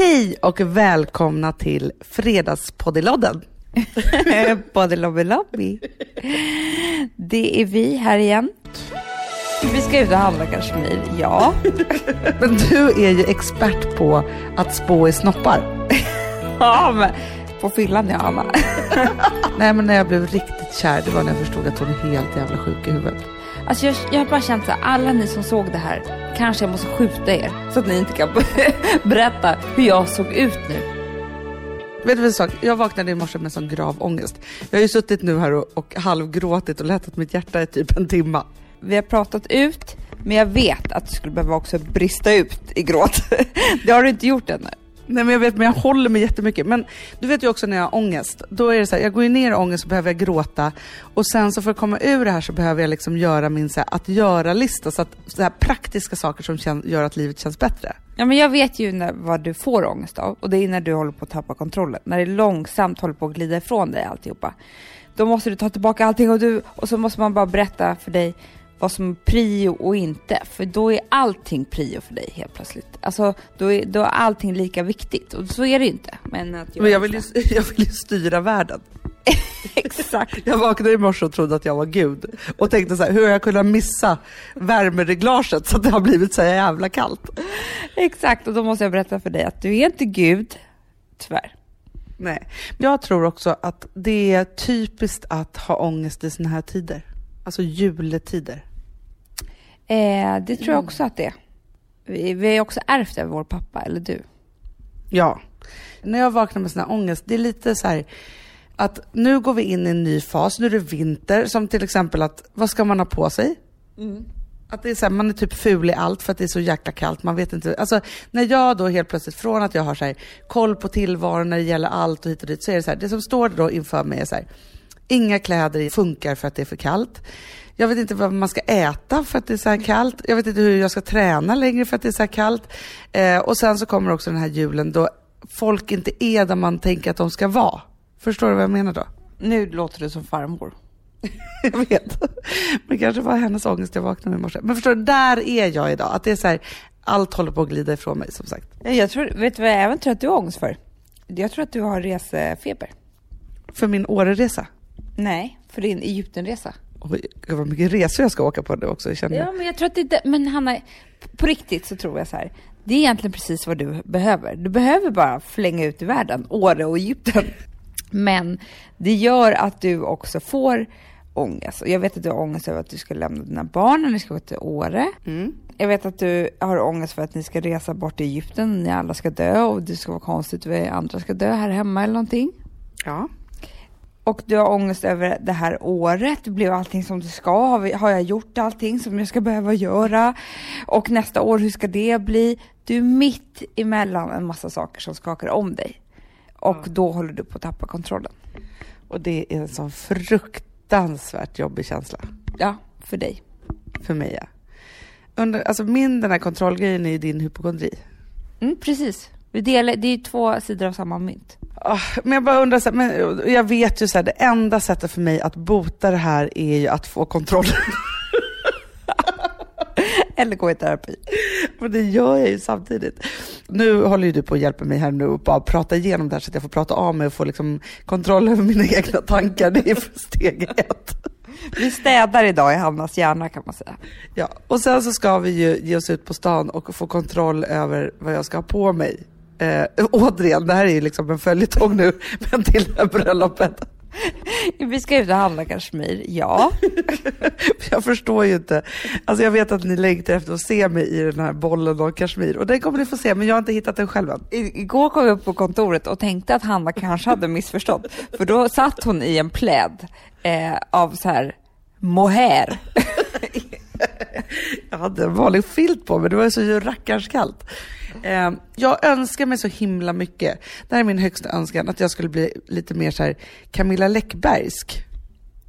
Hej och välkomna till Fredagspoddelodden. Både lobby lobby. Det är vi här igen. Vi ska ut och handla kashmir, ja. Men du är ju expert på att spå i snoppar. ja men på fyllan ja, Anna. Nej men när jag blev riktigt kär, det var när jag förstod att hon är helt jävla sjuk i huvudet. Alltså jag, jag har bara känt så här, alla ni som såg det här, kanske jag måste skjuta er så att ni inte kan berätta hur jag såg ut nu. Vet du vad sak? Jag vaknade i morse med sån grav ångest. Jag har ju suttit nu här och, och halvgråtit och lättat mitt hjärta i typ en timma. Vi har pratat ut, men jag vet att du skulle behöva också brista ut i gråt. det har du inte gjort ännu. Nej men jag vet, men jag håller mig jättemycket. Men du vet ju också när jag har ångest, då är det så här, jag går ju ner i ångest så behöver jag gråta och sen så för att komma ur det här så behöver jag liksom göra min så här, att göra-lista, så att så här praktiska saker som kän, gör att livet känns bättre. Ja men jag vet ju när, vad du får ångest av och det är när du håller på att tappa kontrollen. När det långsamt håller på att glida ifrån dig alltihopa. Då måste du ta tillbaka allting och, du, och så måste man bara berätta för dig vad som är prio och inte. För då är allting prio för dig helt plötsligt. Alltså då är, då är allting lika viktigt och så är det ju inte. Men, att jag, Men jag, vill ju, jag vill ju styra världen. Exakt. Jag vaknade i morse och trodde att jag var Gud och tänkte så här, hur har jag kunnat missa värmereglaget så att det har blivit så jävla kallt? Exakt, och då måste jag berätta för dig att du är inte Gud, tyvärr. Nej, jag tror också att det är typiskt att ha ångest i såna här tider. Alltså juletider. Eh, det tror jag också att det är. Vi, vi har också ärvt det av vår pappa, eller du. Ja. När jag vaknar med sån här ångest, det är lite så här att nu går vi in i en ny fas, nu är det vinter, som till exempel att vad ska man ha på sig? Mm. Att det är så här, man är typ ful i allt för att det är så jäkla kallt, man vet inte. Alltså när jag då helt plötsligt, från att jag har så här, koll på tillvaron när det gäller allt och hit och dit, så är det så här, det som står då inför mig är så här, inga kläder funkar för att det är för kallt. Jag vet inte vad man ska äta för att det är så här kallt. Jag vet inte hur jag ska träna längre för att det är så här kallt. Eh, och sen så kommer också den här julen då folk inte är där man tänker att de ska vara. Förstår du vad jag menar då? Nu låter du som farmor. jag vet. Men kanske var hennes ångest jag vaknade i morse. Men förstår du, där är jag idag. Att det är så här, allt håller på att glida ifrån mig som sagt. Jag tror, vet du vad jag även tror att du har ångest för? Jag tror att du har resefeber. För min Åreresa? Nej, för din Egyptenresa. Oj, vad mycket resor jag ska åka på nu också, känner jag. Ja, men jag tror att det är Men Hanna, på riktigt så tror jag så här. Det är egentligen precis vad du behöver. Du behöver bara flänga ut i världen, Åre och Egypten. Men det gör att du också får ångest. Och jag vet att du har ångest över att du ska lämna dina barn när ni ska gå till Åre. Mm. Jag vet att du har ångest för att ni ska resa bort till Egypten, när alla ska dö och det ska vara konstigt att andra ska dö här hemma eller någonting. Ja och du har ångest över det här året, blev allting som det ska? Har, vi, har jag gjort allting som jag ska behöva göra? Och nästa år, hur ska det bli? Du är mitt emellan en massa saker som skakar om dig. Och ja. då håller du på att tappa kontrollen. Och det är en sån fruktansvärt jobbig känsla. Ja, för dig. För mig ja. Under, alltså min den här kontrollgrejen är ju din hypokondri. Mm, precis. Vi delar, det är två sidor av samma mynt. Oh, men jag bara undrar, så här, men jag vet ju så här, det enda sättet för mig att bota det här är ju att få kontroll. Eller gå i terapi. Men det gör jag ju samtidigt. Nu håller ju du på att hjälpa mig här nu och bara prata igenom det här så att jag får prata av mig och få liksom kontroll över mina egna tankar. Det är steg ett. Vi städar idag i Hannas hjärna kan man säga. Ja, och sen så ska vi ju ge oss ut på stan och få kontroll över vad jag ska ha på mig Eh, återigen, det här är ju liksom en följetong nu, men till det här bröllopet. Vi ska ut och handla kashmir, ja. jag förstår ju inte. Alltså jag vet att ni längtar efter att se mig i den här bollen av kashmir och den kommer ni få se, men jag har inte hittat den själv än. Igår kom jag upp på kontoret och tänkte att Hanna kanske hade missförstått, för då satt hon i en pläd eh, av så här mohair. jag hade en vanlig filt på mig, det var så rackarns kallt. Eh, jag önskar mig så himla mycket, det här är min högsta önskan, att jag skulle bli lite mer så här Camilla Läckbergsk.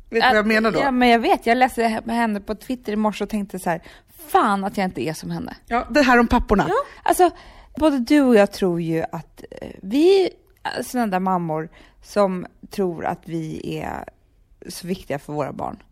Vet du vad jag menar då? Ja, men jag vet. Jag läste henne på Twitter i morse och tänkte så här, fan att jag inte är som henne. Ja, det här om papporna. Ja, alltså både du och jag tror ju att eh, vi är sådana där mammor som tror att vi är så viktiga för våra barn.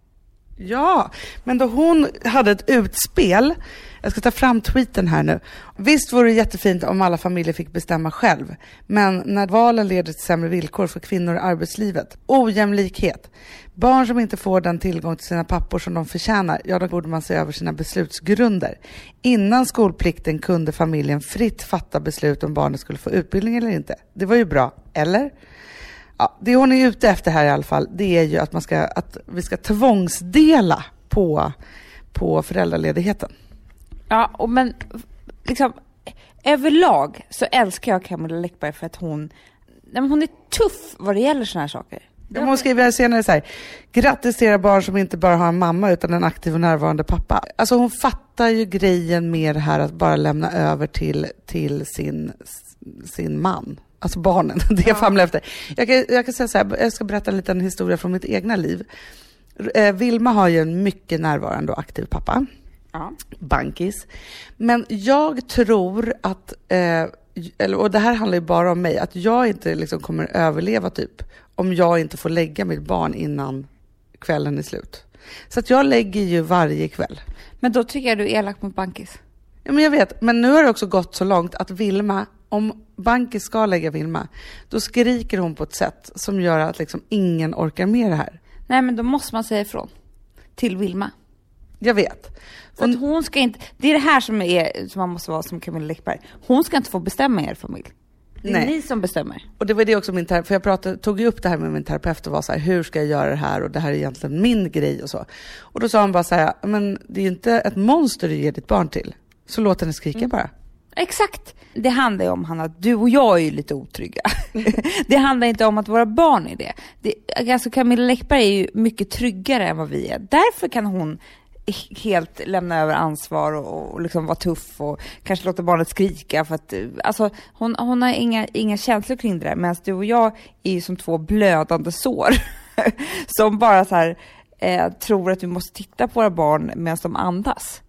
Ja, men då hon hade ett utspel, jag ska ta fram tweeten här nu. Visst vore det jättefint om alla familjer fick bestämma själv, men när valen leder till sämre villkor för kvinnor i arbetslivet, ojämlikhet, barn som inte får den tillgång till sina pappor som de förtjänar, ja då borde man se över sina beslutsgrunder. Innan skolplikten kunde familjen fritt fatta beslut om barnet skulle få utbildning eller inte. Det var ju bra, eller? Ja, det hon är ute efter här i alla fall, det är ju att, man ska, att vi ska tvångsdela på, på föräldraledigheten. Ja, och men liksom överlag så älskar jag Camilla Läckberg för att hon, nej, hon är tuff vad det gäller sådana här saker. Ja, hon skriver senare så här, grattis till era barn som inte bara har en mamma utan en aktiv och närvarande pappa. Alltså hon fattar ju grejen med det här att bara lämna över till, till sin, sin man. Alltså barnen, det jag famlar efter. Jag kan, jag kan säga så här, jag ska berätta en liten historia från mitt egna liv. Eh, Vilma har ju en mycket närvarande och aktiv pappa. Ja. Bankis. Men jag tror att, eh, eller, och det här handlar ju bara om mig, att jag inte liksom kommer överleva typ om jag inte får lägga mitt barn innan kvällen är slut. Så att jag lägger ju varje kväll. Men då tycker jag du är elak mot Bankis. Ja, men jag vet, men nu har det också gått så långt att Vilma, om Bankis ska lägga Vilma, då skriker hon på ett sätt som gör att liksom ingen orkar med det här. Nej, men då måste man säga ifrån. Till Vilma. Jag vet. För att hon ska inte, det är det här som, är, som man måste vara som Camilla Läckberg. Hon ska inte få bestämma i er familj. Det är Nej. ni som bestämmer. Och det var det också min terapeut, för jag pratade, tog ju upp det här med min terapeut och var så här, hur ska jag göra det här och det här är egentligen min grej och så. Och då sa han bara så här, men det är ju inte ett monster du ger ditt barn till, så låt henne skrika bara. Exakt. Det handlar ju om, Hanna, att du och jag är ju lite otrygga. det handlar inte om att våra barn är det. det alltså Camilla Läckberg är ju mycket tryggare än vad vi är. Därför kan hon helt lämna över ansvar och, och liksom vara tuff och kanske låta barnet skrika för att alltså, hon, hon har inga, inga känslor kring det där medan du och jag är ju som två blödande sår som bara så här eh, tror att vi måste titta på våra barn medan de andas.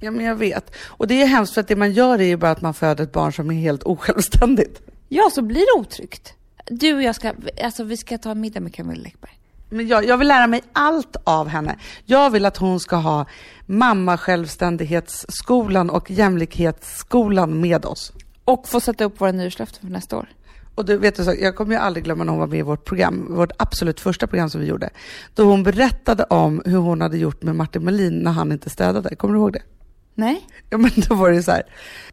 Ja men jag vet. Och det är hemskt för att det man gör är ju bara att man föder ett barn som är helt osjälvständigt. Ja, så blir det otryggt. Du och jag ska, alltså vi ska ta middag med Camilla Läckberg. Men jag, jag vill lära mig allt av henne. Jag vill att hon ska ha mamma självständighetsskolan och jämlikhetsskolan med oss. Och få sätta upp våra nyårslöften för nästa år. Och du vet, jag kommer ju aldrig glömma när hon var med i vårt program, vårt absolut första program som vi gjorde. Då hon berättade om hur hon hade gjort med Martin Melin när han inte städade. Kommer du ihåg det? Nej. Ja men då var det så här,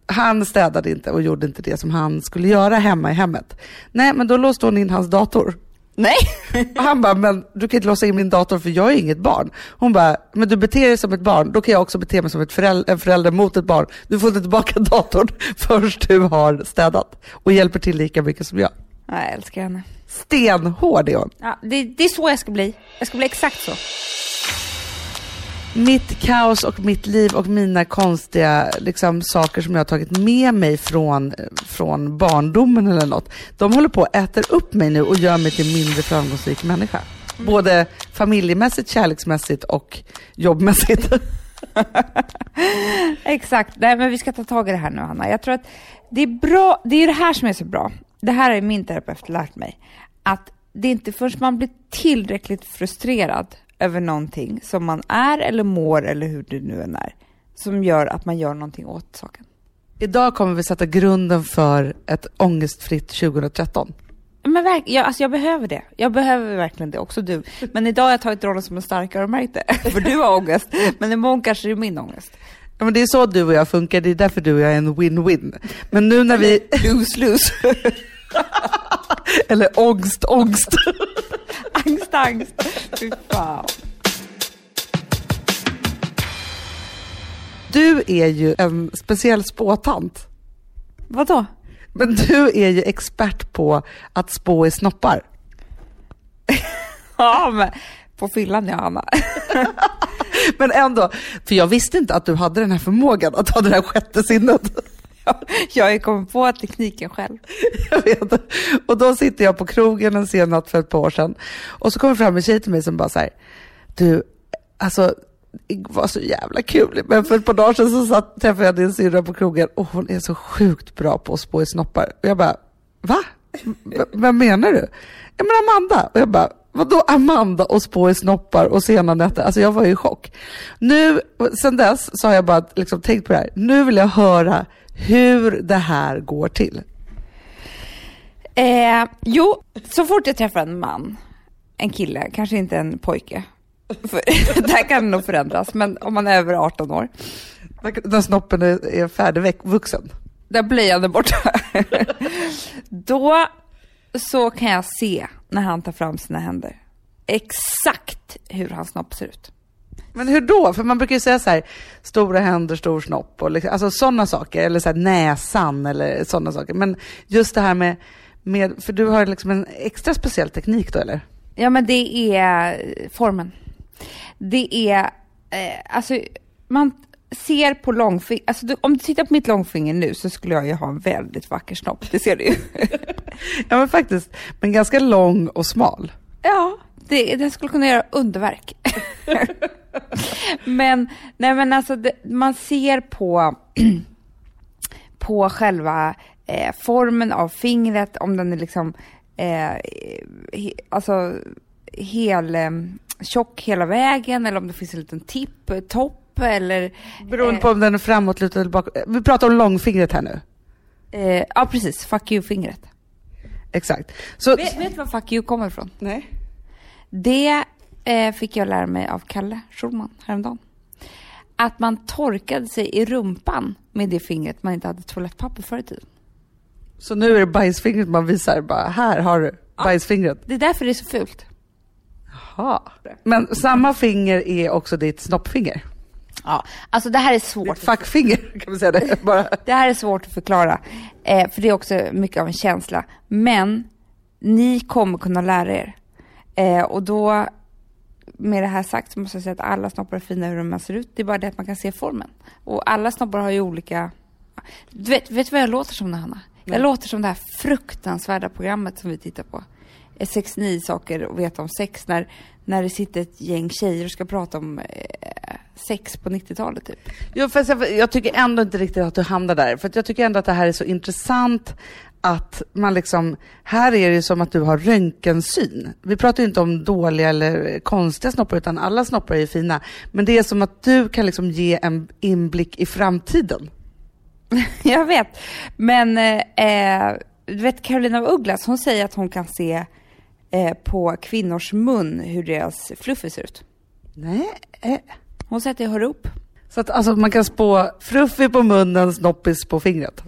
han städade inte och gjorde inte det som han skulle göra hemma i hemmet. Nej men då låste hon in hans dator. Nej. Och han bara, men du kan inte låsa in min dator för jag är inget barn. Hon bara, men du beter dig som ett barn, då kan jag också bete mig som ett förälder, en förälder mot ett barn. Du får inte tillbaka datorn först du har städat och hjälper till lika mycket som jag. Ja, jag älskar henne. Stenhård är hon. Ja, det, det är så jag ska bli. Jag ska bli exakt så. Mitt kaos och mitt liv och mina konstiga liksom, saker som jag har tagit med mig från, från barndomen eller något, de håller på att äta upp mig nu och gör mig till mindre framgångsrik människa. Både familjemässigt, kärleksmässigt och jobbmässigt. Exakt. Nej, men vi ska ta tag i det här nu, Hanna. Jag tror att det är bra. Det är det här som är så bra. Det här har min terapeut lärt mig. Att det är inte förrän man blir tillräckligt frustrerad över någonting som man är eller mår eller hur det nu än är, som gör att man gör någonting åt saken. Idag kommer vi sätta grunden för ett ångestfritt 2013. Men verk, jag, alltså jag behöver det. Jag behöver verkligen det, också du. Men idag har jag tagit rollen som en starkare och märkt det. För du har ångest, men imorgon kanske det är min ångest. Ja, men det är så du och jag funkar, det är därför du och jag är en win-win. Men nu när vi... Lose-lose. Eller ångst, ångst. angst, angst. Fy fan. Du är ju en speciell spåtant. Vadå? Men du är ju expert på att spå i snoppar. Ja, men på fyllan ja, Anna. Men ändå, för jag visste inte att du hade den här förmågan att ha det här sjätte sinnet. Jag har ju kommit på tekniken själv. Jag vet. Och då sitter jag på krogen en sen natt för ett par år sedan. Och så kommer fram en tjej till mig som bara så här, du, alltså det var så jävla kul. Men för ett par dagar sedan så satt, träffade jag din syrra på krogen och hon är så sjukt bra på att spå i snoppar. Och jag bara, va? V vem menar du? Ja men Amanda. Och jag bara, vadå Amanda och spå i snoppar och sena nätter? Alltså jag var ju i chock. Nu, sen dess så har jag bara liksom tänkt på det här. Nu vill jag höra hur det här går till. Eh, jo, så fort jag träffar en man, en kille, kanske inte en pojke, för, där kan det nog förändras, men om man är över 18 år. När snoppen är, är färdigvuxen. Där blöjan är borta. Då så kan jag se när han tar fram sina händer. Exakt hur hans snopp ser ut. Men hur då? För man brukar ju säga så här, stora händer, stor snopp och liksom, alltså sådana saker, eller så här, näsan eller sådana saker. Men just det här med, med, för du har liksom en extra speciell teknik då eller? Ja men det är formen. Det är, eh, alltså man ser på långfinger, alltså du, om du tittar på mitt långfinger nu så skulle jag ju ha en väldigt vacker snopp, det ser du ju. ja men faktiskt, men ganska lång och smal. Ja, det, den skulle kunna göra underverk. men, nej men alltså det, man ser på, på själva eh, formen av fingret, om den är liksom, eh, he, alltså hel, eh, tjock hela vägen eller om det finns en liten tipp, topp eller... Beroende på om den är framåtlutad eller bakåt. Vi pratar om långfingret här nu. Eh, ja precis, fuck you-fingret. Exakt. Så, vet, vet du var fuck you kommer ifrån? Nej. Det eh, fick jag lära mig av Kalle Schulman häromdagen. Att man torkade sig i rumpan med det fingret man inte hade toalettpapper förr i tiden. Så nu är det bajsfingret man visar bara, här har du bajsfingret. Det är därför det är så fult. Jaha. Men samma finger är också ditt snoppfinger? Ja, alltså det här är svårt. Ditt fackfinger kan man säga det bara. Det här är svårt att förklara, eh, för det är också mycket av en känsla. Men ni kommer kunna lära er. Eh, och då, med det här sagt, så måste jag säga att alla snoppar är fina hur de ser ut. Det är bara det att man kan se formen. Och alla snoppar har ju olika... Du vet, vet du vad jag låter som, Hanna? Jag Nej. låter som det här fruktansvärda programmet som vi tittar på. Eh, 69 saker att veta om sex. När, när det sitter ett gäng tjejer och ska prata om eh, sex på 90-talet typ. Jo, fast jag, jag tycker ändå inte riktigt att du hamnar där. För jag tycker ändå att det här är så intressant att man liksom, här är det som att du har röntgensyn. Vi pratar ju inte om dåliga eller konstiga snoppar, utan alla snoppar är ju fina. Men det är som att du kan liksom ge en inblick i framtiden. Jag vet. Men eh, du vet Carolina af Ugglas, hon säger att hon kan se eh, på kvinnors mun hur deras fluffy ser ut. Nej. eh. Hon säger att det hör upp. Så att alltså, man kan spå fruffig på munnen, snoppis på fingret.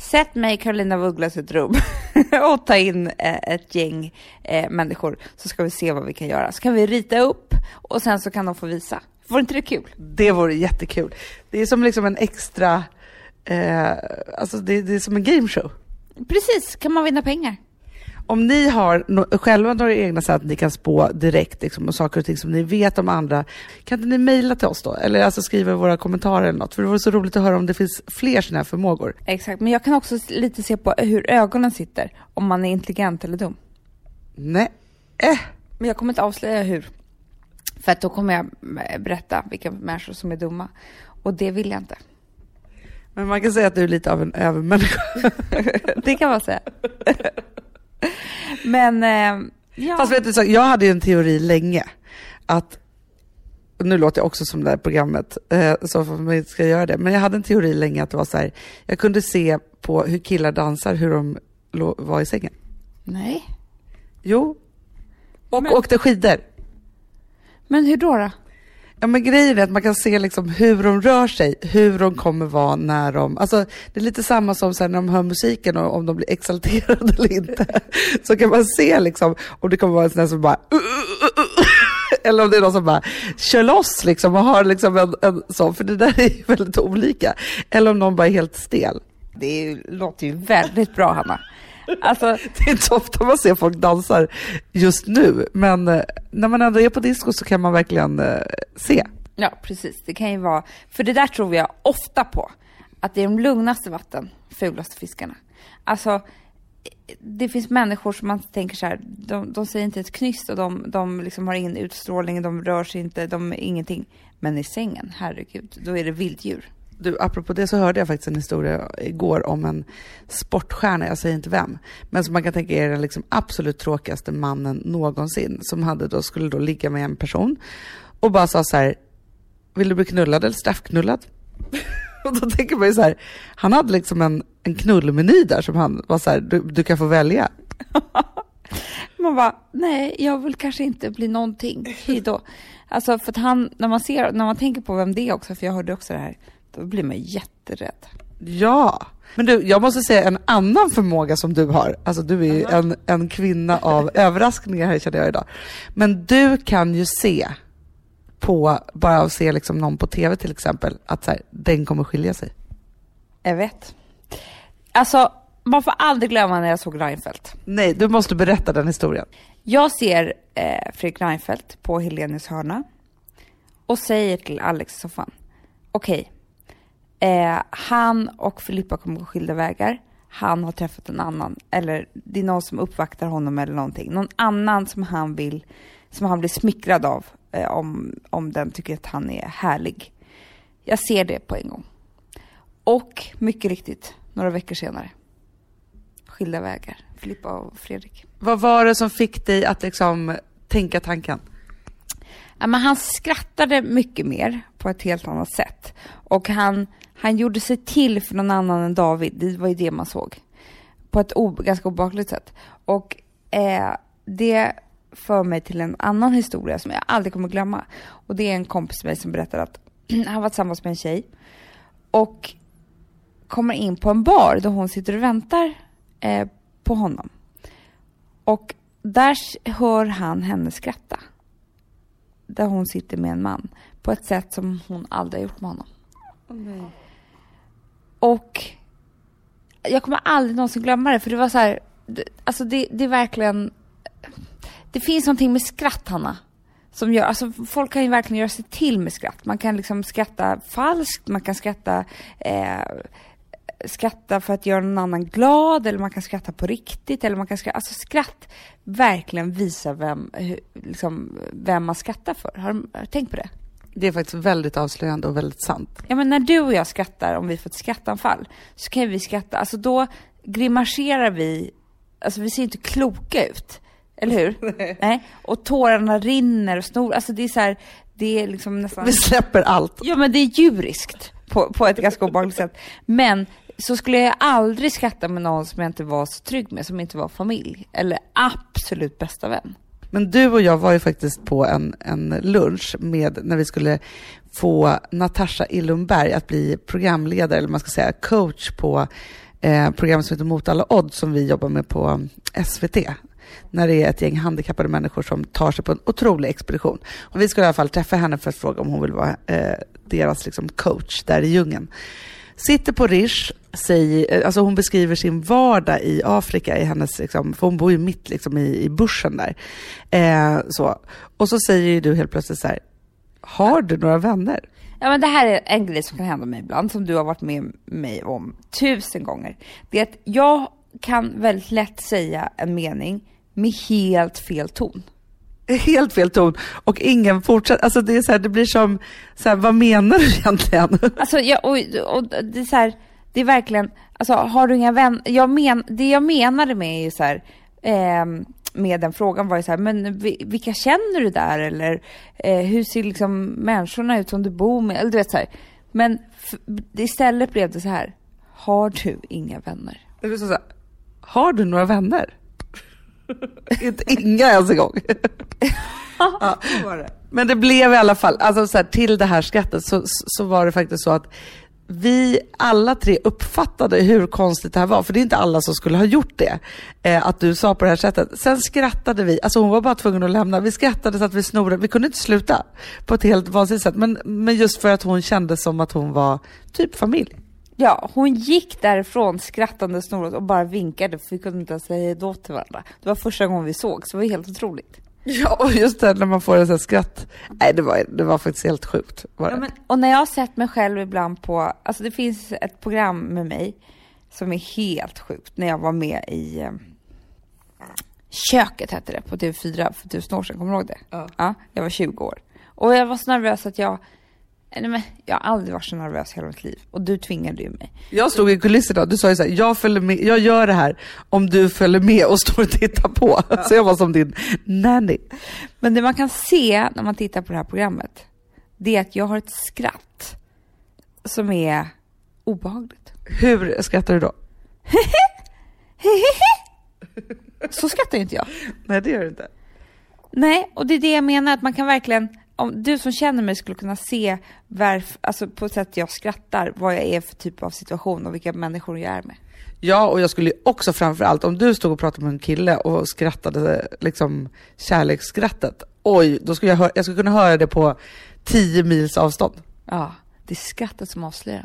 Sätt mig Carolina af Ugglas i ett rum och ta in eh, ett gäng eh, människor så ska vi se vad vi kan göra. Så kan vi rita upp och sen så kan de få visa. Vore inte det kul? Det vore jättekul. Det är som liksom en extra, eh, alltså det, det är som en gameshow. Precis, kan man vinna pengar. Om ni har no själva några egna så att ni kan spå direkt liksom, och saker och ting som ni vet om andra, kan inte ni mejla till oss då? Eller alltså skriva i våra kommentarer eller något? För det vore så roligt att höra om det finns fler sådana här förmågor. Exakt, men jag kan också lite se på hur ögonen sitter, om man är intelligent eller dum. Nej. Eh. Men jag kommer inte avslöja hur. För att då kommer jag eh, berätta vilka människor som är dumma. Och det vill jag inte. Men man kan säga att du är lite av en övermänniska. det kan man säga. Men, eh, ja. Fast vet du, så, jag hade ju en teori länge att nu låter jag också som det här programmet, eh, så man inte ska göra det. Men jag hade en teori länge att det var så här, jag kunde se på hur killar dansar, hur de var i sängen. Nej. Jo. Och Men- åkte skidor. Men hur då? då? Ja men grejen är att man kan se liksom hur de rör sig, hur de kommer vara när de, alltså det är lite samma som när de hör musiken och om de blir exalterade eller inte. Så kan man se liksom om det kommer vara en sån där som bara eller om det är någon som bara kör loss liksom och har liksom en, en sån, för det där är ju väldigt olika. Eller om någon bara är helt stel. Det låter ju väldigt bra, Hanna. Alltså, Det är inte ofta man ser folk dansar just nu, men eh, när man ändå är på disco så kan man verkligen eh, se. ja, precis. Det kan ju vara... För det där tror jag ofta på. Att det är de lugnaste vatten, fulaste fiskarna. Alltså, det finns människor som man tänker så här, de, de säger inte ett knyst och de, de liksom har ingen utstrålning, de rör sig inte, de är ingenting. Men i sängen, herregud, då är det vilddjur. Du, apropå det så hörde jag faktiskt en historia igår om en sportstjärna, jag säger inte vem, men som man kan tänka är den liksom absolut tråkigaste mannen någonsin, som hade då, skulle då ligga med en person och bara sa så här, vill du bli knullad eller straffknullad? och då tänker man ju så här, han hade liksom en, en knullmeny där som han var så här, du, du kan få välja. Man bara, nej, jag vill kanske inte bli någonting. Hejdå. Alltså för att han, när man ser, när man tänker på vem det är också, för jag hörde också det här, då blir man jätterädd. Ja, men du, jag måste säga en annan förmåga som du har. Alltså du är ju en, en kvinna av överraskningar här känner jag idag. Men du kan ju se på, bara att se liksom någon på tv till exempel, att så här, den kommer skilja sig. Jag vet. Alltså, man får aldrig glömma när jag såg Reinfeldt. Nej, du måste berätta den historien. Jag ser eh, Fredrik Reinfeldt på Helenius hörna och säger till Alex i soffan, okej, eh, han och Filippa kommer gå skilda vägar. Han har träffat en annan, eller det är någon som uppvaktar honom eller någonting. Någon annan som han vill, som han blir smickrad av eh, om, om den tycker att han är härlig. Jag ser det på en gång. Och mycket riktigt, några veckor senare, skilda vägar. Filippa och Fredrik. Vad var det som fick dig att liksom tänka tanken? Ja, men han skrattade mycket mer på ett helt annat sätt. Och han, han gjorde sig till för någon annan än David. Det var ju det man såg. På ett o, ganska obehagligt sätt. Och eh, det för mig till en annan historia som jag aldrig kommer glömma. Och det är en kompis med mig som berättar att han var tillsammans med en tjej. Och kommer in på en bar där hon sitter och väntar eh, på honom. Och där hör han henne skratta. Där hon sitter med en man. På ett sätt som hon aldrig har gjort med honom. Oh, Och jag kommer aldrig någonsin glömma det, för det var så här, det, alltså det, det är verkligen, det finns någonting med skratt, Hanna. Som gör, alltså folk kan ju verkligen göra sig till med skratt. Man kan liksom skratta falskt, man kan skratta, eh, skratta för att göra någon annan glad, eller man kan skratta på riktigt, eller man kan skratta, alltså skratt verkligen visar vem, hur, liksom, vem man skrattar för. Har du, har du tänkt på det? Det är faktiskt väldigt avslöjande och väldigt sant. Ja men när du och jag skrattar, om vi får ett skrattanfall, så kan vi skratta, alltså då grimaserar vi, alltså vi ser inte kloka ut. Eller hur? Nej. Och tårarna rinner och snor, alltså det är så här, det är liksom nästan... Vi släpper allt. Ja men det är djuriskt på, på ett ganska obehagligt sätt. Men så skulle jag aldrig skratta med någon som jag inte var så trygg med, som inte var familj. Eller absolut bästa vän. Men du och jag var ju faktiskt på en, en lunch med, när vi skulle få Natasha Illumberg att bli programledare, eller man ska säga coach på eh, program som heter Mot alla odds som vi jobbar med på SVT. När det är ett gäng handikappade människor som tar sig på en otrolig expedition. Och vi skulle i alla fall träffa henne för att fråga om hon vill vara eh, deras liksom, coach där i djungeln. Sitter på Rish, säger, eh, alltså hon beskriver sin vardag i Afrika, i hennes, liksom, för hon bor ju mitt liksom, i, i bushen där. Eh, så. Och så säger ju du helt plötsligt så här, har du några vänner? Ja men det här är en grej som kan hända mig ibland, som du har varit med mig om tusen gånger. Det är att jag kan väldigt lätt säga en mening med helt fel ton. Helt fel ton och ingen fortsätter. Alltså det är så här, det blir som, så här, vad menar du egentligen? Alltså, jag, och, och det är så här, det är verkligen, alltså har du inga vänner? Jag men, det jag menade med är ju så här, eh, med den frågan var ju så här, men vilka känner du där? Eller eh, hur ser liksom människorna ut som du bor med? Eller du vet så här. Men istället blev det så här, har du inga vänner? Det så här, har du några vänner? Inte inga ens en gång. ja, det. Men det blev i alla fall, alltså så här, till det här skrattet så, så var det faktiskt så att vi alla tre uppfattade hur konstigt det här var, för det är inte alla som skulle ha gjort det, eh, att du sa på det här sättet. Sen skrattade vi, alltså hon var bara tvungen att lämna, vi skrattade så att vi snorade, vi kunde inte sluta på ett helt vansinnigt sätt, men, men just för att hon kände som att hon var typ familj. Ja, hon gick därifrån skrattande snorat och bara vinkade för vi kunde inte ens säga hejdå till varandra. Det var första gången vi såg, så det var helt otroligt. Ja, och just det när man får en sån skratt. Nej, det var, det var faktiskt helt sjukt. Var ja, men, och när jag har sett mig själv ibland på, alltså det finns ett program med mig som är helt sjukt, när jag var med i eh, Köket hette det på TV4 för tusen år sedan, kommer du ihåg det? Ja. ja. Jag var 20 år. Och jag var så nervös att jag Nej, men jag har aldrig varit så nervös hela mitt liv och du tvingade ju mig. Jag stod i kulisserna och du sa ju såhär, jag, följer med, jag gör det här om du följer med och står och tittar på. Så jag var som din nanny. Men det man kan se när man tittar på det här programmet, det är att jag har ett skratt som är obehagligt. Hur skrattar du då? Så skrattar ju inte jag. Nej det gör du inte. Nej, och det är det jag menar, att man kan verkligen, om du som känner mig skulle kunna se varf, alltså på ett sätt jag skrattar, vad jag är för typ av situation och vilka människor jag är med. Ja, och jag skulle också framförallt, om du stod och pratade med en kille och skrattade liksom kärleksskrattet, oj, då skulle jag, jag skulle kunna höra det på 10 mils avstånd. Ja, det är skrattet som avslöjar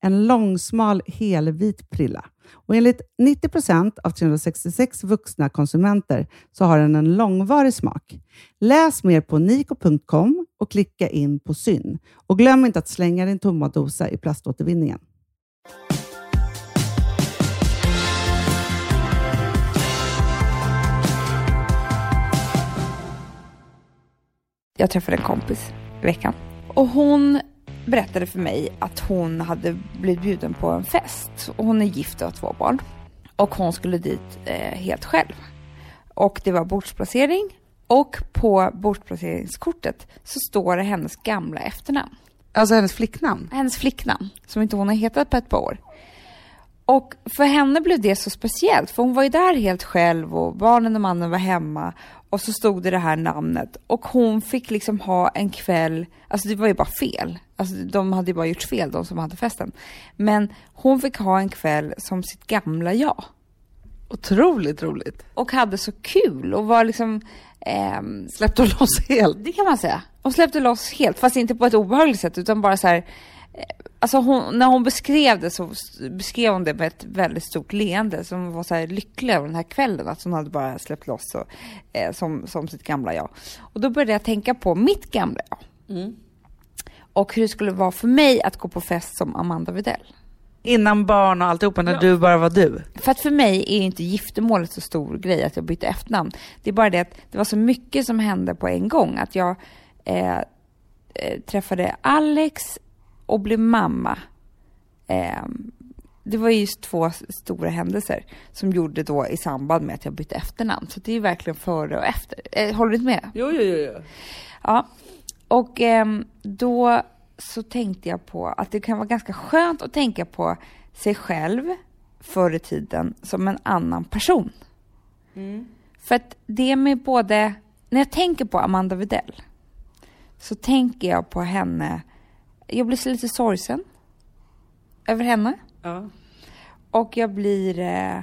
En långsmal helvit prilla. Och enligt 90 procent av 366 vuxna konsumenter så har den en långvarig smak. Läs mer på niko.com och klicka in på Syn. Och glöm inte att slänga din tomma dosa i plaståtervinningen. Jag träffade en kompis i veckan och hon berättade för mig att hon hade blivit bjuden på en fest. Och Hon är gift och har två barn och hon skulle dit eh, helt själv. Och det var bordsplacering och på bordsplaceringskortet så står det hennes gamla efternamn. Alltså hennes flicknamn. hennes flicknamn som inte hon har hetat på ett par år. Och för henne blev det så speciellt för hon var ju där helt själv och barnen och mannen var hemma och så stod det det här namnet och hon fick liksom ha en kväll, alltså det var ju bara fel. Alltså de hade ju bara gjort fel de som hade festen. Men hon fick ha en kväll som sitt gamla jag Otroligt roligt. och hade så kul och var liksom ehm, Släppte loss helt. det kan man säga. Hon släppte loss helt, fast inte på ett obehagligt sätt utan bara så här. Alltså hon, när hon beskrev det så beskrev hon det med ett väldigt stort leende som var så här lycklig över den här kvällen, att hon hade bara släppt loss och, eh, som, som sitt gamla jag. Och då började jag tänka på mitt gamla jag. Och hur det skulle vara för mig att gå på fest som Amanda Widell. Innan barn och alltihopa, när du bara var du. För att för mig är inte giftermålet så stor grej att jag bytte efternamn. Det är bara det att det var så mycket som hände på en gång. Att jag eh, eh, träffade Alex och blev mamma. Eh, det var just två stora händelser som gjorde då i samband med att jag bytte efternamn. Så det är verkligen före och efter. Eh, håller du inte med? Jo, jo, jo. jo. Ja, och ehm, då så tänkte jag på att det kan vara ganska skönt att tänka på sig själv förr i tiden som en annan person. För att det med både, när jag tänker på Amanda Widell så tänker jag på henne, jag blir lite sorgsen över henne Ja. och jag blir, eh,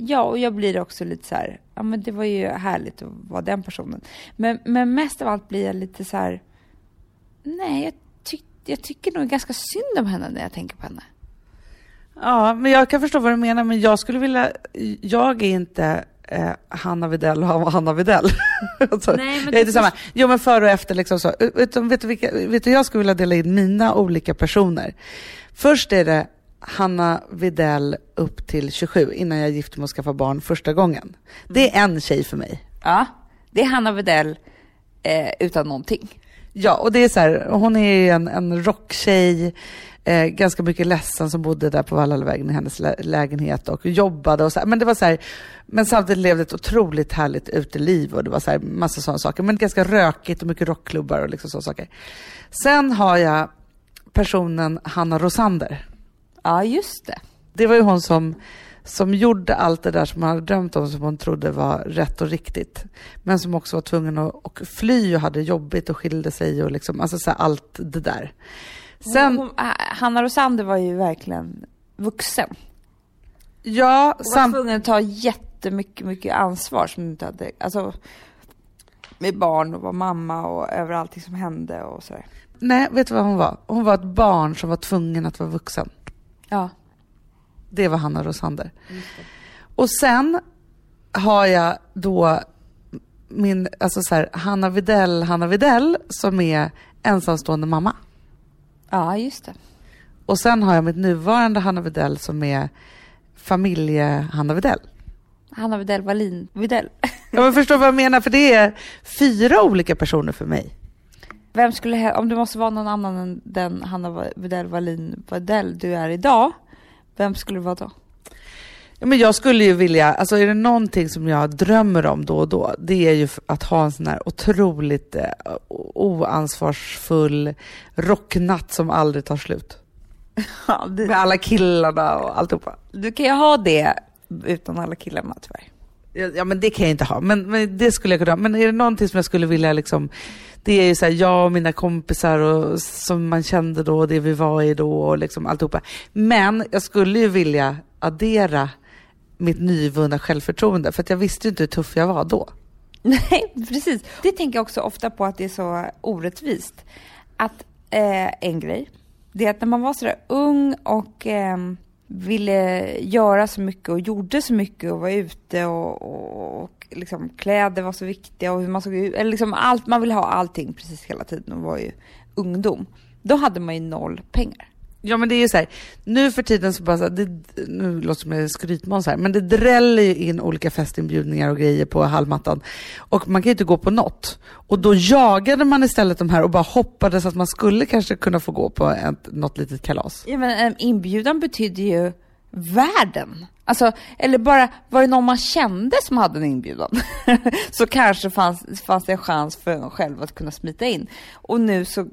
Ja, och jag blir också lite så här, ja men det var ju härligt att vara den personen. Men, men mest av allt blir jag lite så här, nej, jag, tyck, jag tycker nog ganska synd om henne när jag tänker på henne. Ja, men jag kan förstå vad du menar, men jag skulle vilja... Jag är inte eh, Hanna Videll och Hanna Videll. alltså, Nej, men jag det är inte samma. Jo, men före och efter liksom så. Vet du, vet, du vilka, vet du, jag skulle vilja dela in mina olika personer. Först är det Hanna Videll upp till 27, innan jag gifte mig och skaffade barn första gången. Det är en tjej för mig. Ja, det är Hanna Widell eh, utan någonting. Ja, och det är så här, hon är ju en, en rocktjej, eh, ganska mycket ledsen som bodde där på Vallalavägen i hennes lä lägenhet och jobbade och så här. Men det var så här, men samtidigt levde ett otroligt härligt uteliv och det var så här massa sådana saker. Men ganska rökigt och mycket rockklubbar och liksom sådana saker. Sen har jag personen Hanna Rosander. Ja, just det. Det var ju hon som, som gjorde allt det där som hon hade drömt om, som hon trodde var rätt och riktigt. Men som också var tvungen att och fly och hade jobbigt och skilde sig och liksom, alltså så allt det där. Sen, Hon, äh, Hanna Rosander var ju verkligen vuxen. ja, Hon var sam, tvungen att ta jättemycket mycket ansvar som hon inte hade, alltså med barn och vara mamma och över allting som hände och sådär. nej, vet du vad hon var? Hon var ett barn som var tvungen att vara vuxen. Ja. Det var Hanna Rosander. Och sen har jag då min, alltså så här, Hanna Videll, Hanna Videll som är ensamstående mamma. Ja, just det. Och sen har jag mitt nuvarande Hanna Videll som är familje-Hanna Videll. Hanna Widell Wallin Widell. Ja, men förstår vad jag menar? För det är fyra olika personer för mig. Vem skulle, om det måste vara någon annan än den Hanna Widell Wallin Widell du är idag, vem skulle det vara då? Ja, men jag skulle ju vilja, alltså är det någonting som jag drömmer om då och då, det är ju att ha en sån här otroligt eh, oansvarsfull rocknatt som aldrig tar slut. Ja, det, Med alla killarna och alltihopa. du kan ju ha det utan alla killarna tyvärr. Ja, ja, men det kan jag inte ha. Men, men det skulle jag kunna ha. Men är det någonting som jag skulle vilja liksom, det är ju så här, jag och mina kompisar och som man kände då, det vi var i då och liksom alltihopa. Men jag skulle ju vilja addera mitt nyvunna självförtroende, för att jag visste ju inte hur tuff jag var då. Nej, precis. Det tänker jag också ofta på att det är så orättvist. Att eh, en grej, det är att när man var sådär ung och eh, ville göra så mycket och gjorde så mycket och var ute och, och, och liksom kläder var så viktiga och hur man såg ut, eller liksom allt, man ville ha allting precis hela tiden och var ju ungdom. Då hade man ju noll pengar. Ja men det är ju så här, nu för tiden så bara så här, det, nu låter det som jag är skrytmåns här, men det dräller ju in olika festinbjudningar och grejer på halmmattan. Och man kan ju inte gå på något. Och då jagade man istället de här och bara hoppades att man skulle kanske kunna få gå på ett, något litet kalas. Ja men en inbjudan betyder ju världen. Alltså, eller bara, var det någon man kände som hade en inbjudan? så kanske fanns, fanns det en chans för en själv att kunna smita in. Och nu så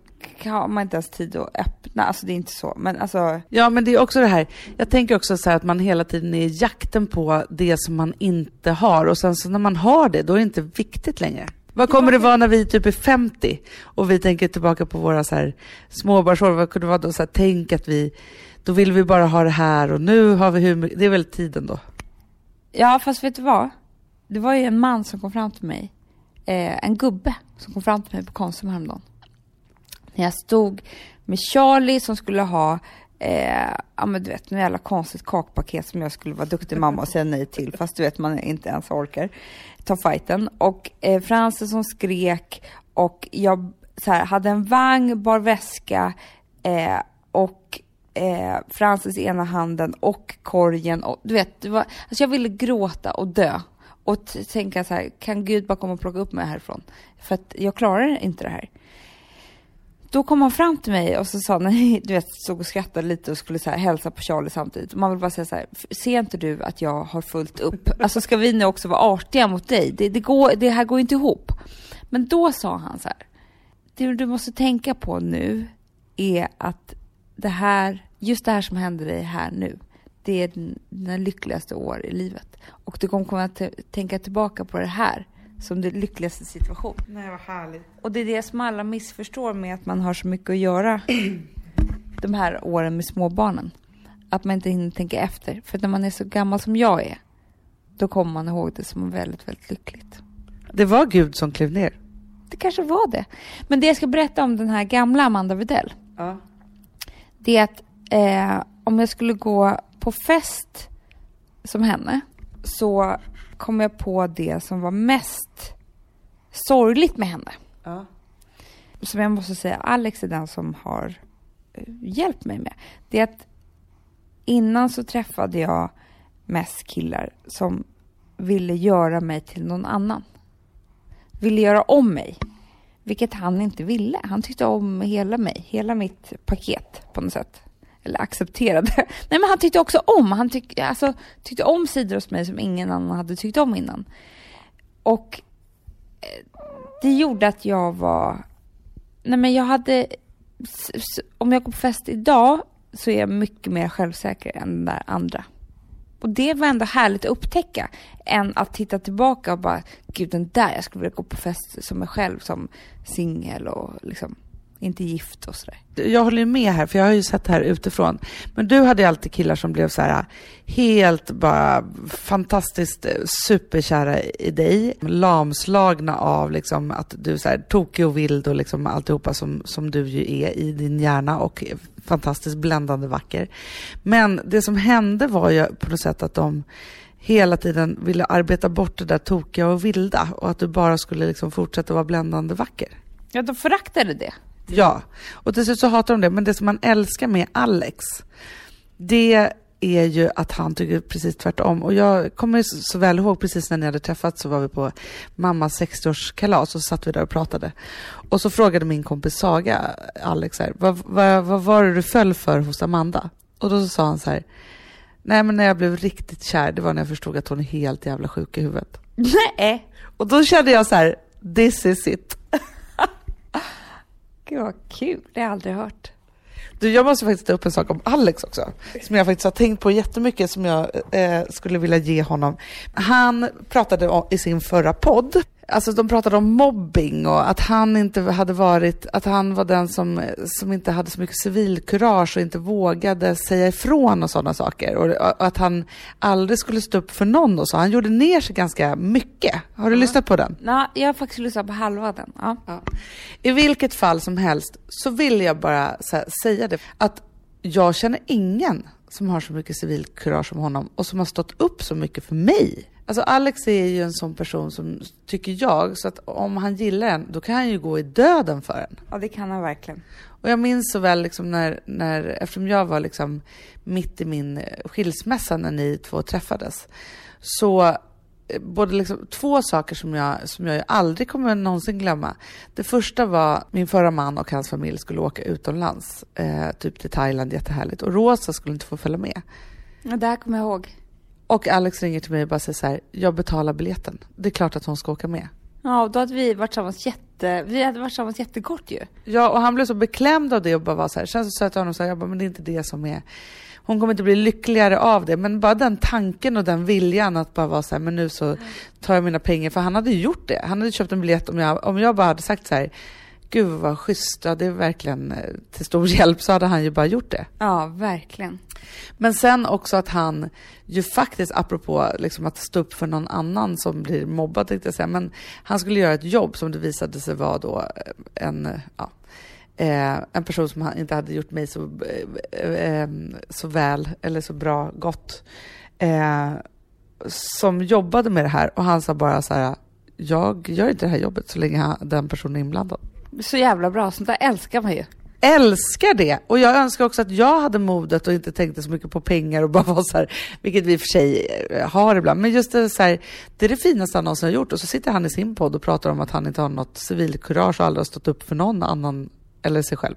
har man inte ens tid att öppna, alltså det är inte så, men alltså. Ja men det är också det här, jag tänker också så här att man hela tiden är i jakten på det som man inte har och sen så när man har det, då är det inte viktigt längre. Vad kommer det vara när vi typ är 50 och vi tänker tillbaka på våra så här småbarnsår? Vad kunde det vara då? Så här, tänk att vi, då vill vi bara ha det här och nu har vi hur mycket, det är väl tiden då? Ja, fast vet du vad? Det var ju en man som kom fram till mig, eh, en gubbe som kom fram till mig på Konsum häromdagen. När jag stod med Charlie som skulle ha, eh, ja men du vet, något jävla konstigt kakpaket som jag skulle vara duktig mamma och säga nej till, fast du vet man inte ens orkar ta fighten. Och eh, Fransen som skrek och jag så här, hade en vagn, bar väska eh, och eh, Frances ena handen och korgen. Och, du vet, det var, alltså jag ville gråta och dö. Och tänka så här, kan Gud bara komma och plocka upp mig härifrån? För att jag klarar inte det här. Då kom han fram till mig och så sa, han, du vet, stod och skrattade lite och skulle så här, hälsa på Charlie samtidigt. Och man vill bara säga så här, ser inte du att jag har fullt upp? Alltså ska vi nu också vara artiga mot dig? Det, det, går, det här går inte ihop. Men då sa han så här, det du måste tänka på nu är att det här, just det här som händer dig här nu, det är din- dina lyckligaste år i livet. Och du kommer komma att tänka tillbaka på det här som din lyckligaste situation. Nej vad härligt. Och det är det som alla missförstår med att man har så mycket att göra de här åren med småbarnen. Att man inte hinner tänka efter. För när man är så gammal som jag är, då kommer man ihåg det som väldigt, väldigt lyckligt. Det var Gud som klev ner. Det kanske var det. Men det jag ska berätta om den här gamla Amanda Widell, Ja. Det är att eh, om jag skulle gå på fest som henne så kom jag på det som var mest sorgligt med henne. Ja. Som jag måste säga, Alex är den som har eh, hjälpt mig med. Det är att innan så träffade jag mest killar som ville göra mig till någon annan. Ville göra om mig. Vilket han inte ville. Han tyckte om hela mig, hela mitt paket på något sätt. Eller accepterade. Nej men han tyckte också om, han tyck, alltså, tyckte om sidor hos mig som ingen annan hade tyckt om innan. Och eh, det gjorde att jag var, nej men jag hade, om jag går på fest idag så är jag mycket mer självsäker än den där andra. Och det var ändå härligt att upptäcka än att titta tillbaka och bara, gud den där, jag skulle vilja gå på fest som mig själv som singel och liksom inte gift och sådär. Jag håller ju med här, för jag har ju sett det här utifrån. Men du hade ju alltid killar som blev så här helt bara fantastiskt eh, superkära i dig. Lamslagna av liksom att du så här tokig och vild och liksom alltihopa som, som du ju är i din hjärna och fantastiskt bländande vacker. Men det som hände var ju på något sätt att de hela tiden ville arbeta bort det där tokiga och vilda och att du bara skulle liksom fortsätta vara bländande vacker. Ja, de föraktade det. Ja, och till slut så hatar de det. Men det som man älskar med Alex, det är ju att han tycker precis tvärtom. Och jag kommer så väl ihåg precis när ni hade träffats så var vi på mammas 60-årskalas och så satt vi där och pratade. Och så frågade min kompis Saga, Alex, här, vad, vad, vad var det du föll för hos Amanda? Och då så sa han så här, nej men när jag blev riktigt kär, det var när jag förstod att hon är helt jävla sjuk i huvudet. Nej. Och då kände jag så här, this is it. Gud vad kul, det har jag aldrig hört. Du, jag måste faktiskt ta upp en sak om Alex också, som jag faktiskt har tänkt på jättemycket, som jag eh, skulle vilja ge honom. Han pratade om, i sin förra podd, alltså de pratade om mobbing och att han inte hade varit, att han var den som, som inte hade så mycket civilkurage och inte vågade säga ifrån och sådana saker. Och, och att han aldrig skulle stå upp för någon och så. Han gjorde ner sig ganska mycket. Har du lyssnat på den? Ja, jag har faktiskt lyssnat på halva den. Ja. Ja. I vilket fall som helst så vill jag bara säga det att jag känner ingen som har så mycket civilkurage som honom och som har stått upp så mycket för mig. Alltså Alex är ju en sån person som, tycker jag, så att om han gillar en, då kan han ju gå i döden för en. ja, det kan han verkligen. Och jag minns så väl liksom när, när, eftersom jag var liksom mitt i min skilsmässa när ni två träffades, så både liksom, två saker som jag, som jag aldrig kommer någonsin glömma. Det första var min förra man och hans familj skulle åka utomlands, eh, typ till Thailand, jättehärligt. Och Rosa skulle inte få följa med. Ja, det här kommer jag ihåg. Och Alex ringer till mig och bara säger så här, jag betalar biljetten. Det är klart att hon ska åka med. Ja, och då hade vi varit tillsammans jätte... Vi hade varit tillsammans jättekort ju. Ja, och han blev så beklämd av det och bara var så här. Sen så sa jag till honom så här, jag bara, men det är inte det som är... Hon kommer inte bli lyckligare av det, men bara den tanken och den viljan att bara vara så här, men nu så tar jag mina pengar, för han hade gjort det. Han hade köpt en biljett om jag, om jag bara hade sagt så här, gud vad schysst, ja, det är verkligen eh, till stor hjälp, så hade han ju bara gjort det. Ja, verkligen. Men sen också att han ju faktiskt, apropå liksom att stå upp för någon annan som blir mobbad, tänkte jag säga, men han skulle göra ett jobb som det visade sig vara då eh, en, ja, eh, en person som inte hade gjort mig så, eh, eh, så väl eller så bra, gott, eh, som jobbade med det här och han sa bara så här, jag gör inte det här jobbet så länge han, den personen är inblandad Så jävla bra, sånt där älskar man ju. älskar det! Och jag önskar också att jag hade modet och inte tänkte så mycket på pengar och bara var så här, vilket vi i och för sig eh, har ibland, men just det så här, det är det finaste han någonsin har gjort. Och så sitter han i sin podd och pratar om att han inte har något civilkurage och aldrig har stått upp för någon annan eller sig själv.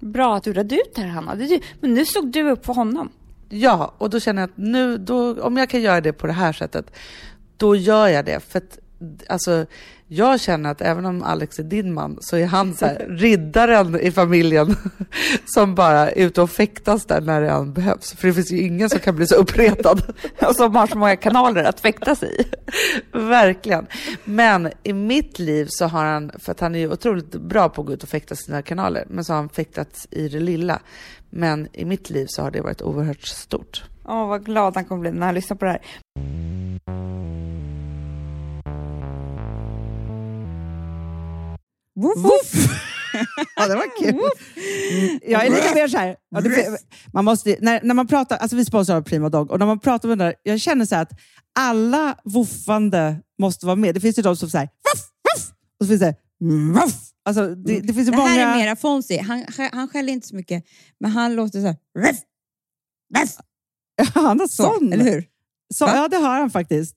Bra att du redde ut det här, Hanna. Det. Men nu stod du upp för honom. Ja, och då känner jag att nu, då, om jag kan göra det på det här sättet, då gör jag det. För att, alltså, jag känner att även om Alex är din man så är han så här, riddaren i familjen som bara är ute och fäktas där när det än behövs. För det finns ju ingen som kan bli så uppretad. Och som har så många kanaler att fäktas i. Verkligen. Men i mitt liv så har han, för att han är ju otroligt bra på att gå ut och fäkta sina kanaler, men så har han fäktats i det lilla. Men i mitt liv så har det varit oerhört stort. Åh, vad glad han kommer bli när han lyssnar på det här. Woof, Woof! ja, det var kul. Mm, jag är lite mer så här, ja, det, man måste, när, när man pratar, alltså vi sponsrar Prima Dog, och när man pratar med den där, jag känner så här att alla woofande måste vara med. Det finns ju de som säger woof, woof, och så finns det woof. Alltså, det, det finns ju Det många... här är mera Fonzie. Han, han skäller inte så mycket, men han låter så här... Ruff, Han har så, sån. eller hur? Så, ja, det har han faktiskt.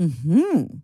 Mm-hmm.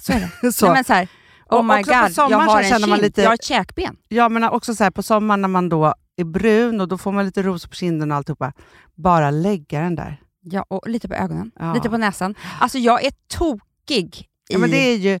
Så är det. Så. Nej, men så här, oh my god, jag har en känner man kind, lite- jag har ett käkben. Ja, men också så här, på sommaren när man då är brun och då får man lite ros på kinden och alltihopa. Bara lägga den där. Ja, och lite på ögonen, Ja. lite på näsan. Alltså jag är tokig i... Ja, men det är ju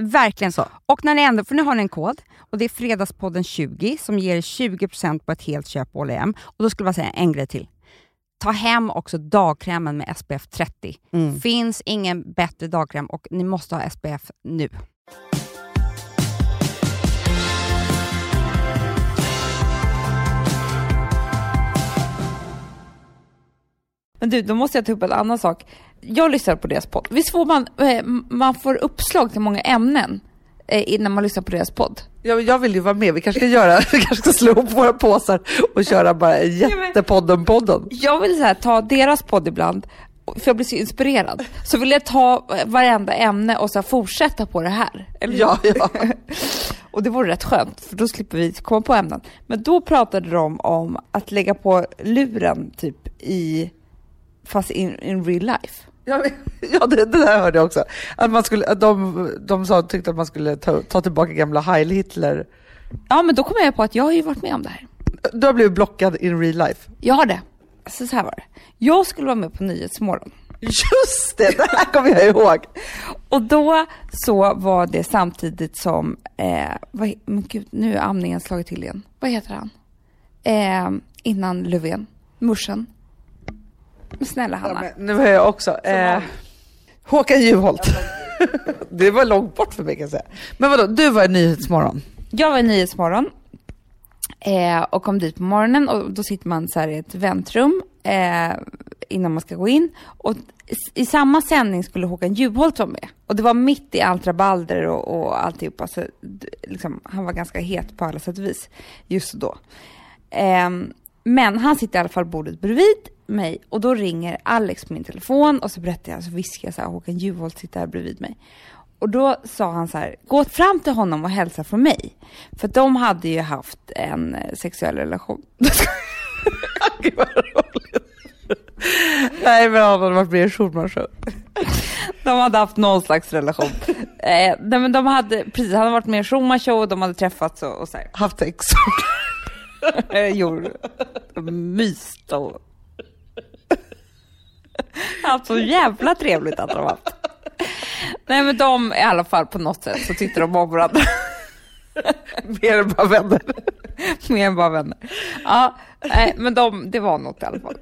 Verkligen Så. Och när ni ändå, för nu har ni en kod och det är Fredagspodden 20 som ger er 20% på ett helt köp på H&M. Och då skulle jag säga en grej till. Ta hem också dagkrämen med SPF 30. Mm. Finns ingen bättre dagkräm och ni måste ha SPF nu. Men du, då måste jag ta upp en annan sak. Jag lyssnar på deras podd. Visst får man, eh, man får uppslag till många ämnen eh, innan man lyssnar på deras podd? Jag, jag vill ju vara med. Vi kanske ska göra, vi kanske ska slå ihop våra påsar och köra bara en jättepodden-podden. Jag vill så här, ta deras podd ibland, för jag blir så inspirerad. Så vill jag ta eh, varenda ämne och så fortsätta på det här. Eller? Ja, ja. Och det vore rätt skönt, för då slipper vi komma på ämnen. Men då pratade de om att lägga på luren typ i, fast in, in real life. Ja, ja det, det där hörde jag också. Att man skulle, att de, de sa, tyckte att man skulle ta, ta tillbaka gamla Heil Hitler. Ja, men då kom jag på att jag har ju varit med om det här. Du har blivit blockad in real life. Jag har det. Så, så här var det. Jag skulle vara med på Nyhetsmorgon. Just det, det här kommer jag ihåg. Och då så var det samtidigt som, eh, vad, men gud, nu är amningen slagit till igen. Vad heter han? Eh, innan Löfven, morsan. Men snälla Ja, Hanna. men nu har jag också. Eh, Håkan Juholt. Det var långt bort för mig kan jag säga. Men vadå, du var i Nyhetsmorgon. Jag var i Nyhetsmorgon eh, och kom dit på morgonen och då sitter man så här i ett väntrum eh, innan man ska gå in. Och i, samma sändning skulle Håkan Juholt vara med. Och det var mitt i allt rabalder och, och alltihopa. Så, liksom, han var ganska het på alla sätt och vis just då. Ehm, men han sitter i alla fall bordet bredvid mig och då ringer Alex på min telefon och så berättar jag, så viskar jag så här, Håkan Juholt sitter här bredvid mig. Och då sa han så här, gå fram till honom och hälsa från mig. För de hade ju haft en eh, sexuell relation. Gud vad roligt. Nej men han hade varit med i Schulman. De hade haft någon slags relation. Eh, nej, men de hade, precis, han hade varit med i Schumann show och de hade träffats och, och så här. Haft sex. Eh, gjorde myst och... Haft så jävla trevligt att de haft. Nej men de i alla fall på något sätt så tyckte de om varandra. Mer än bara vänner. Mer än bara vänner. Ja, nej, men de, det var något i alla fall.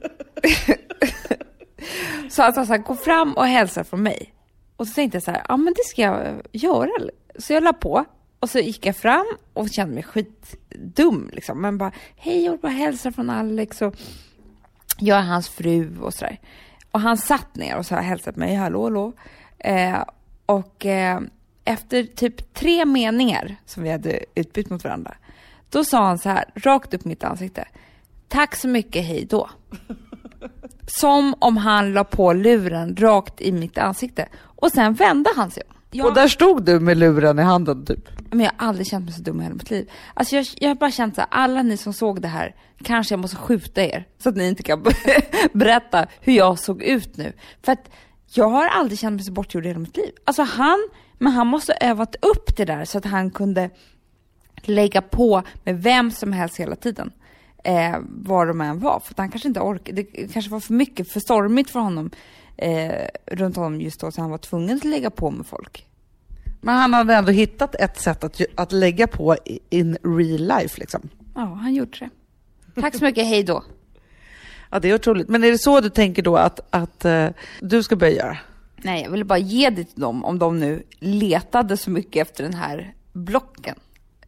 Så han sa så här, gå fram och hälsa från mig. Och så tänkte jag så här, ja men det ska jag göra. Så jag la på och så gick jag fram och kände mig skitdum liksom. Men bara, hej jag vill bara hälsa från Alex och jag är hans fru och sådär. Och han satt ner och så här hälsade på mig, hallå hallå. Eh, och eh, efter typ tre meningar som vi hade utbytt mot varandra, då sa han så här, rakt upp i mitt ansikte. Tack så mycket, hej då. Som om han la på luren rakt i mitt ansikte. Och sen vände han sig om. Jag, Och där stod du med luren i handen typ. men jag har aldrig känt mig så dum i hela mitt liv. Alltså jag, jag har bara känt så här, alla ni som såg det här, kanske jag måste skjuta er. Så att ni inte kan berätta hur jag såg ut nu. För att jag har aldrig känt mig så bortgjord i hela mitt liv. Alltså han, men han måste ha övat upp det där så att han kunde lägga på med vem som helst hela tiden. Eh, var de än var. För att han kanske inte orkade, det kanske var för mycket, för stormigt för honom eh, runt honom just då, så han var tvungen att lägga på med folk. Men han hade ändå hittat ett sätt att, att lägga på in real life liksom. Ja, han gjorde det. Tack så mycket, hej då. Ja, det är otroligt. Men är det så du tänker då att, att eh, du ska börja göra? Nej, jag ville bara ge det till dem om de nu letade så mycket efter den här blocken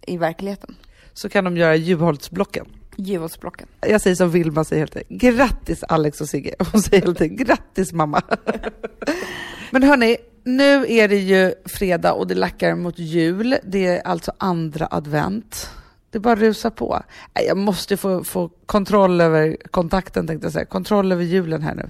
i verkligheten. Så kan de göra Juholtsblocken. Juholtsblocken. Jag säger som Vilma säger hela tiden. Grattis Alex och Sigge. Hon säger hela tiden grattis mamma. Men hörni, nu är det ju fredag och det lackar mot jul. Det är alltså andra advent. Det är bara att rusa på. Jag måste få, få kontroll över kontakten tänkte jag säga. Kontroll över julen här nu.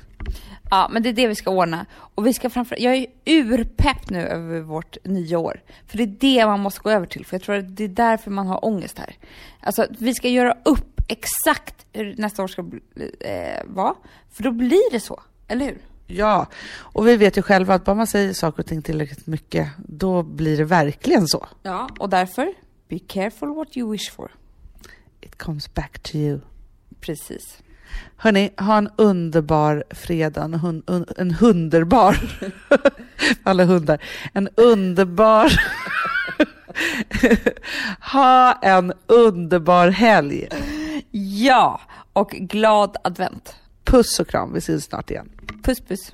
Ja, men det är det vi ska ordna. Och vi ska framför jag är urpepp nu över vårt nya år. För det är det man måste gå över till. För jag tror att det är därför man har ångest här. Alltså, vi ska göra upp exakt hur nästa år ska bli, eh, vara. För då blir det så, eller hur? Ja, och vi vet ju själva att bara man säger saker och ting tillräckligt mycket, då blir det verkligen så. Ja, och därför, be careful what you wish for. It comes back to you. Precis. Hörni, ha en underbar fredag, en, hund, un, en hunderbar, alla hundar, en underbar, ha en underbar helg. Ja, och glad advent. Puss och kram, vi ses snart igen. Puss puss.